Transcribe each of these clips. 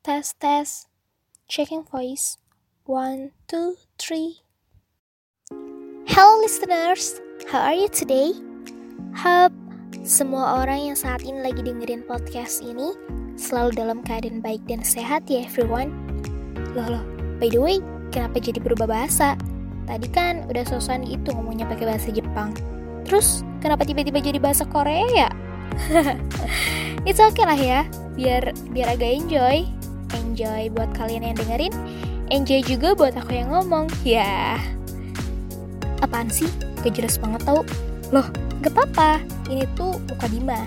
Tes tes. Checking voice. One, two, three. Hello listeners, how are you today? Hope semua orang yang saat ini lagi dengerin podcast ini selalu dalam keadaan baik dan sehat ya everyone. Loh loh, by the way, kenapa jadi berubah bahasa? Tadi kan udah sosokan itu ngomongnya pakai bahasa Jepang. Terus kenapa tiba-tiba jadi bahasa Korea? It's okay lah ya, biar biar agak enjoy. Enjoy buat kalian yang dengerin, enjoy juga buat aku yang ngomong. Ya. Apaan sih? Gak jelas banget tau. Loh, gak apa-apa. Ini tuh mukadimah,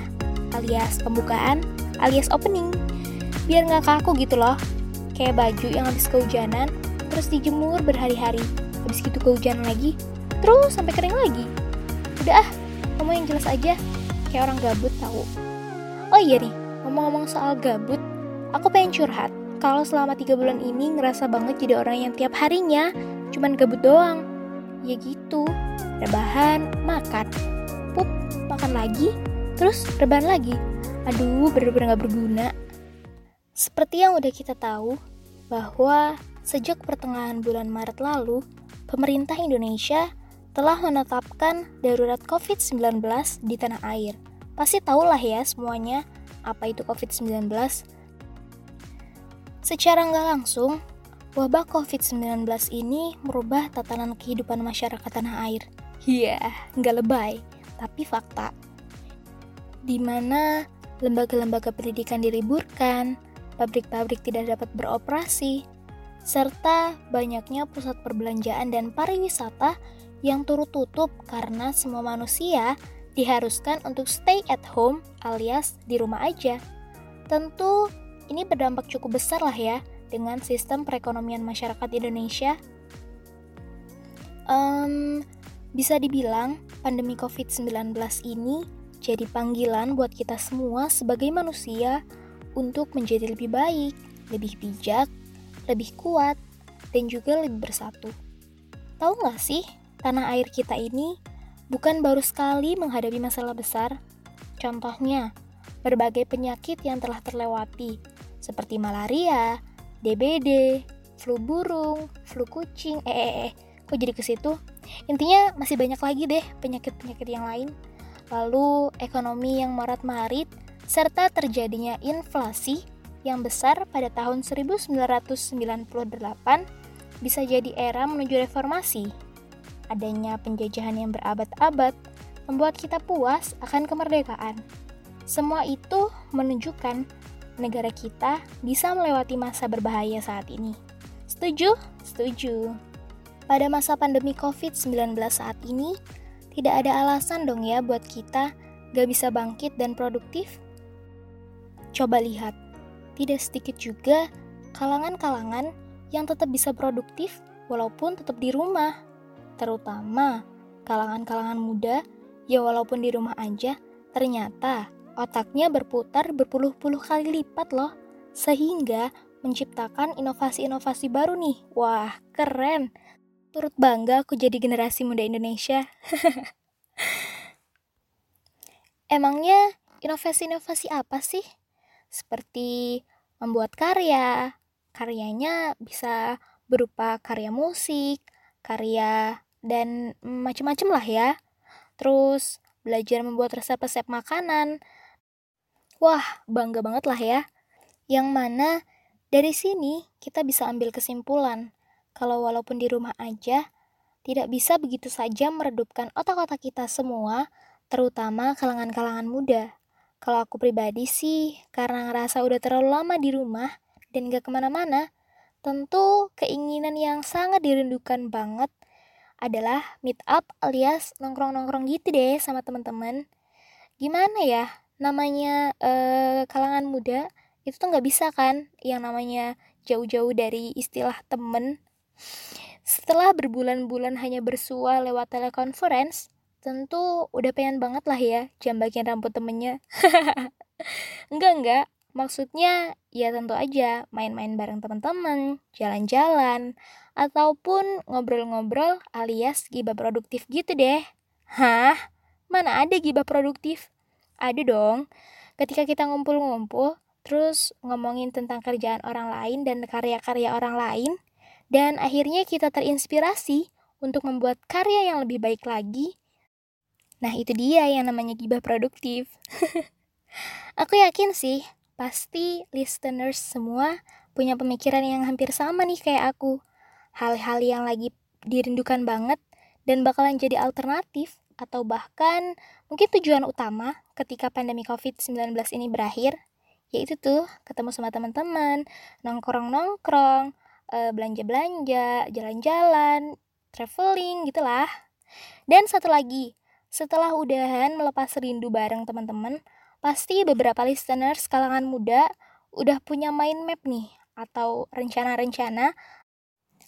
alias pembukaan, alias opening. Biar gak kaku gitu loh. Kayak baju yang habis kehujanan, terus dijemur berhari-hari. Habis gitu kehujanan lagi, terus sampai kering lagi. Udah ah, ngomong yang jelas aja. Kayak orang gabut tahu. Oh iya nih, ngomong-ngomong soal gabut, aku pengen curhat. Kalau selama tiga bulan ini ngerasa banget jadi orang yang tiap harinya cuman gabut doang. Ya gitu, rebahan, makan, pup, makan lagi, terus rebahan lagi. Aduh, bener-bener gak berguna. Seperti yang udah kita tahu, bahwa sejak pertengahan bulan Maret lalu, pemerintah Indonesia telah menetapkan darurat COVID-19 di tanah air. Pasti tahulah ya semuanya apa itu COVID-19. Secara nggak langsung, wabah COVID-19 ini merubah tatanan kehidupan masyarakat tanah air. Iya, yeah, nggak lebay, tapi fakta. Di mana lembaga-lembaga pendidikan diliburkan, pabrik-pabrik tidak dapat beroperasi, serta banyaknya pusat perbelanjaan dan pariwisata yang turut tutup karena semua manusia diharuskan untuk stay at home alias di rumah aja. Tentu ini berdampak cukup besar lah ya dengan sistem perekonomian masyarakat Indonesia. Um, bisa dibilang pandemi COVID-19 ini jadi panggilan buat kita semua sebagai manusia untuk menjadi lebih baik, lebih bijak, lebih kuat, dan juga lebih bersatu. Tahu nggak sih, tanah air kita ini bukan baru sekali menghadapi masalah besar. Contohnya, berbagai penyakit yang telah terlewati, seperti malaria, DBD, flu burung, flu kucing, eh, eh, eh, kok jadi ke situ? Intinya masih banyak lagi deh penyakit-penyakit yang lain. Lalu ekonomi yang marat-marit, serta terjadinya inflasi yang besar pada tahun 1998 bisa jadi era menuju reformasi adanya penjajahan yang berabad-abad membuat kita puas akan kemerdekaan. Semua itu menunjukkan negara kita bisa melewati masa berbahaya saat ini. Setuju? Setuju. Pada masa pandemi COVID-19 saat ini, tidak ada alasan dong ya buat kita gak bisa bangkit dan produktif. Coba lihat, tidak sedikit juga kalangan-kalangan yang tetap bisa produktif walaupun tetap di rumah terutama kalangan-kalangan muda ya walaupun di rumah aja ternyata otaknya berputar berpuluh-puluh kali lipat loh sehingga menciptakan inovasi-inovasi baru nih wah keren turut bangga aku jadi generasi muda Indonesia emangnya inovasi-inovasi apa sih seperti membuat karya karyanya bisa berupa karya musik karya dan macam-macam lah ya. Terus belajar membuat resep-resep makanan. Wah, bangga banget lah ya. Yang mana dari sini kita bisa ambil kesimpulan kalau walaupun di rumah aja tidak bisa begitu saja meredupkan otak-otak kita semua, terutama kalangan-kalangan muda. Kalau aku pribadi sih, karena ngerasa udah terlalu lama di rumah dan gak ke mana-mana, Tentu keinginan yang sangat dirindukan banget adalah meet up alias nongkrong-nongkrong gitu deh sama teman-teman. Gimana ya namanya eh, kalangan muda itu tuh nggak bisa kan yang namanya jauh-jauh dari istilah temen. Setelah berbulan-bulan hanya bersua lewat telekonferensi, tentu udah pengen banget lah ya jambakin rambut temennya. enggak enggak, Maksudnya ya tentu aja main-main bareng teman-teman, jalan-jalan, ataupun ngobrol-ngobrol alias gibah produktif gitu deh. Hah? Mana ada gibah produktif? Ada dong. Ketika kita ngumpul-ngumpul, terus ngomongin tentang kerjaan orang lain dan karya-karya orang lain, dan akhirnya kita terinspirasi untuk membuat karya yang lebih baik lagi. Nah, itu dia yang namanya gibah produktif. Aku yakin sih, pasti listeners semua punya pemikiran yang hampir sama nih kayak aku. Hal-hal yang lagi dirindukan banget dan bakalan jadi alternatif atau bahkan mungkin tujuan utama ketika pandemi COVID-19 ini berakhir yaitu tuh ketemu sama teman-teman, nongkrong-nongkrong, uh, belanja-belanja, jalan-jalan, traveling gitulah. Dan satu lagi, setelah udahan melepas rindu bareng teman-teman, pasti beberapa listeners kalangan muda udah punya mind map nih atau rencana-rencana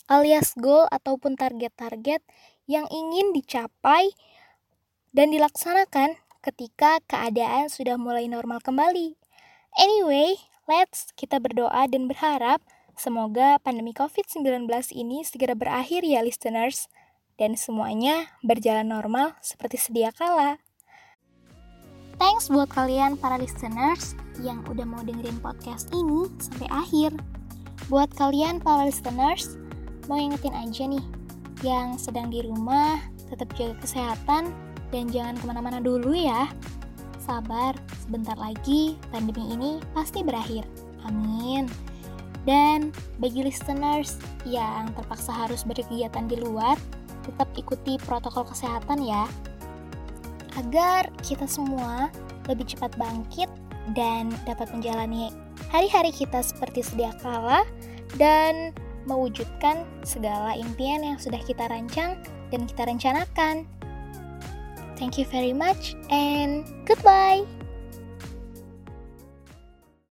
alias goal ataupun target-target yang ingin dicapai dan dilaksanakan ketika keadaan sudah mulai normal kembali. Anyway, let's kita berdoa dan berharap semoga pandemi COVID-19 ini segera berakhir ya listeners dan semuanya berjalan normal seperti sedia kala. Thanks buat kalian para listeners yang udah mau dengerin podcast ini sampai akhir. Buat kalian para listeners, mau ingetin aja nih, yang sedang di rumah tetap jaga kesehatan dan jangan ke mana-mana dulu ya. Sabar, sebentar lagi pandemi ini pasti berakhir. Amin. Dan bagi listeners yang terpaksa harus berkegiatan di luar, tetap ikuti protokol kesehatan ya. Agar kita semua lebih cepat bangkit dan dapat menjalani hari-hari kita seperti sedia kala dan mewujudkan segala impian yang sudah kita rancang dan kita rencanakan. Thank you very much and goodbye.